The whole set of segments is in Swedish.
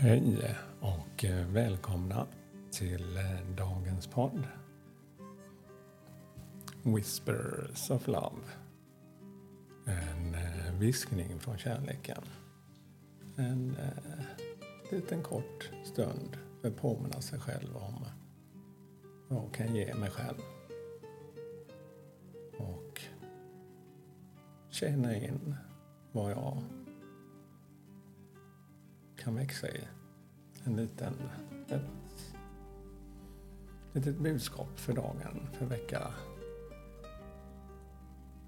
Hej och eh, välkomna till eh, dagens podd. Whispers of Love. En eh, viskning från kärleken. En eh, liten kort stund för att påminna sig själv om vad jag kan ge mig själv. Och känna in vad jag kan växa i. En liten, ett litet budskap för dagen, för att väcka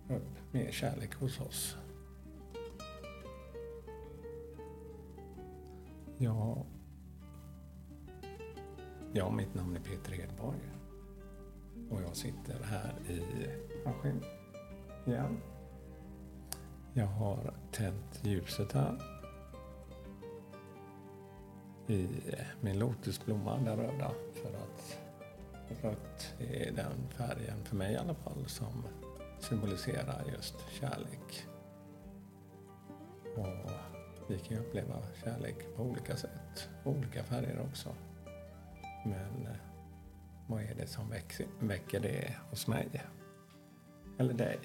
upp mer kärlek hos oss. Ja, ja, mitt namn är Peter Hedborg och jag sitter här i maskin igen. Jag har tänt ljuset här i min lotusblomma, den röda, för att rött är den färgen, för mig i alla fall, som symboliserar just kärlek. Och vi kan ju uppleva kärlek på olika sätt, olika färger också. Men eh, vad är det som väcker det hos mig? Eller dig?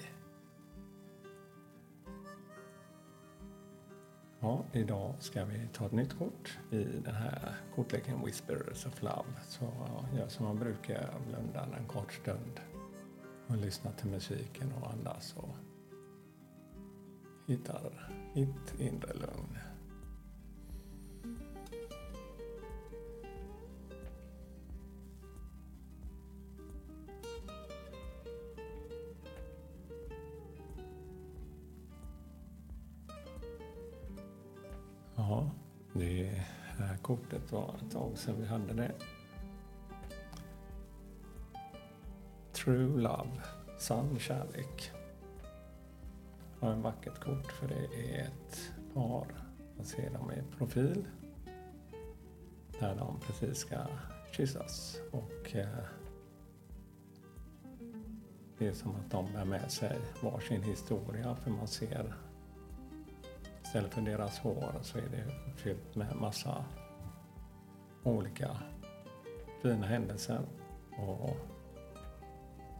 Ja, idag ska vi ta ett nytt kort i den här kortleken Whispers of Love. Så gör som man brukar, blunda en kort stund och lyssna till musiken och andas och hittar mitt inre lugn. Jaha, det här kortet var ett tag sedan vi hade det. True Love, sann kärlek. Har en vackert kort för det är ett par. Man ser dem i profil. Där de precis ska kyssas. Och eh, det är som att de bär med sig varsin historia för man ser Istället för deras hår så är det fyllt med massa olika fina händelser. Och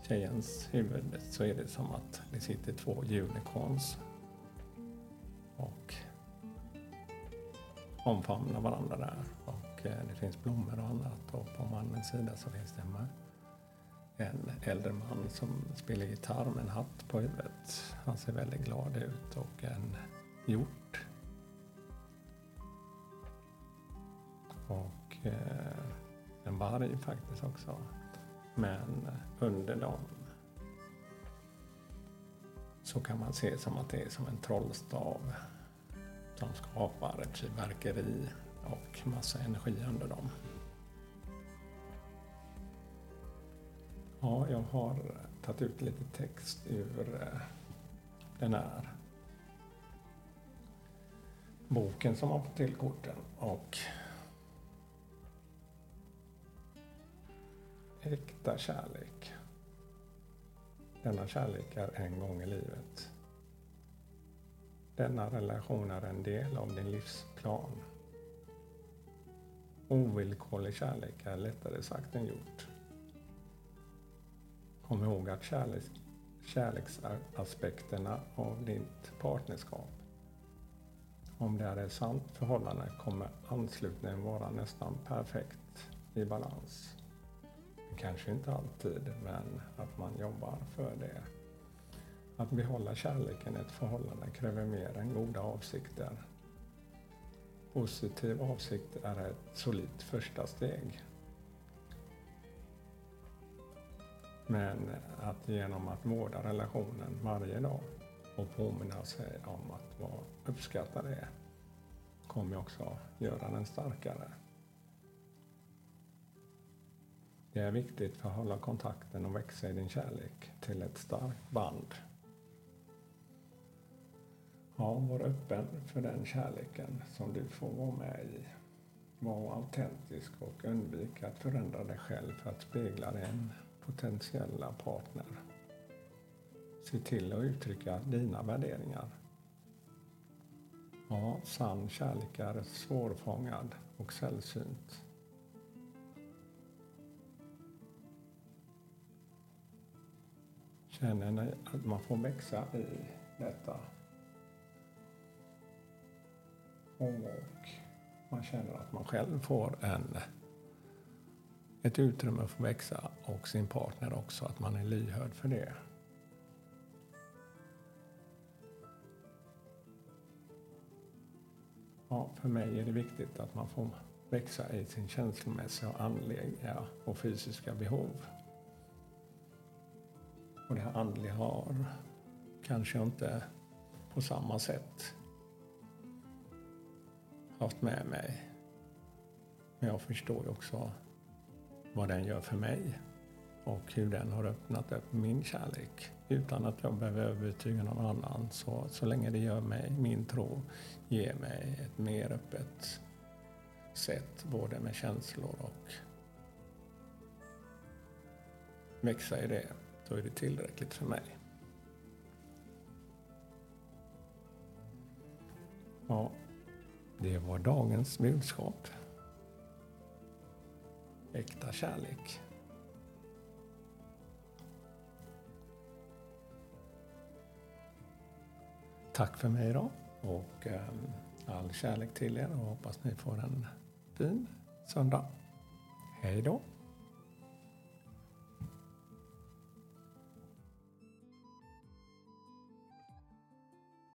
tjejens huvud så är det som att det sitter två unicorns och omfamnar varandra där. Och eh, det finns blommor och annat och på mannens sida så finns det en äldre man som spelar gitarr med en hatt på huvudet. Han ser väldigt glad ut och en hjort. Och eh, en varg faktiskt också. Men eh, under dem så kan man se som att det är som en trollstav som skapar ett fyrverkeri och massa energi under dem. Ja, jag har tagit ut lite text ur eh, den här boken som har fått till korten och äkta kärlek. Denna kärlek är en gång i livet. Denna relation är en del av din livsplan. Ovillkorlig kärlek är lättare sagt än gjort. Kom ihåg att kärleks kärleksaspekterna av ditt partnerskap om det är ett sant förhållande kommer anslutningen vara nästan perfekt i balans. Kanske inte alltid, men att man jobbar för det. Att behålla kärleken i ett förhållande kräver mer än goda avsikter. Positiv avsikt är ett solitt första steg. Men att genom att vårda relationen varje dag och påminna sig om att vara uppskatta det kommer också göra den starkare. Det är viktigt för att hålla kontakten och växa i din kärlek till ett starkt band. Ja, var öppen för den kärleken som du får vara med i. Var autentisk och undvik att förändra dig själv för att spegla din potentiella partner. Se till att uttrycka dina värderingar Ja, sann kärlek är svårfångad och sällsynt. Känner ni att man får växa i detta? Och man känner att man själv får en, ett utrymme att få växa och sin partner också, att man är lyhörd för det. Ja, för mig är det viktigt att man får växa i sin känslomässiga, andliga och fysiska behov. Och det här andliga har kanske inte på samma sätt haft med mig. Men jag förstår ju också vad den gör för mig och hur den har öppnat upp min kärlek utan att jag behöver övertyga någon annan. Så, så länge det gör mig, min tro, ger mig ett mer öppet sätt både med känslor och växa i det, då är det tillräckligt för mig. Ja, det var dagens budskap. Äkta kärlek. Tack för mig idag och ehm, all kärlek till er och hoppas ni får en fin söndag. Hej då!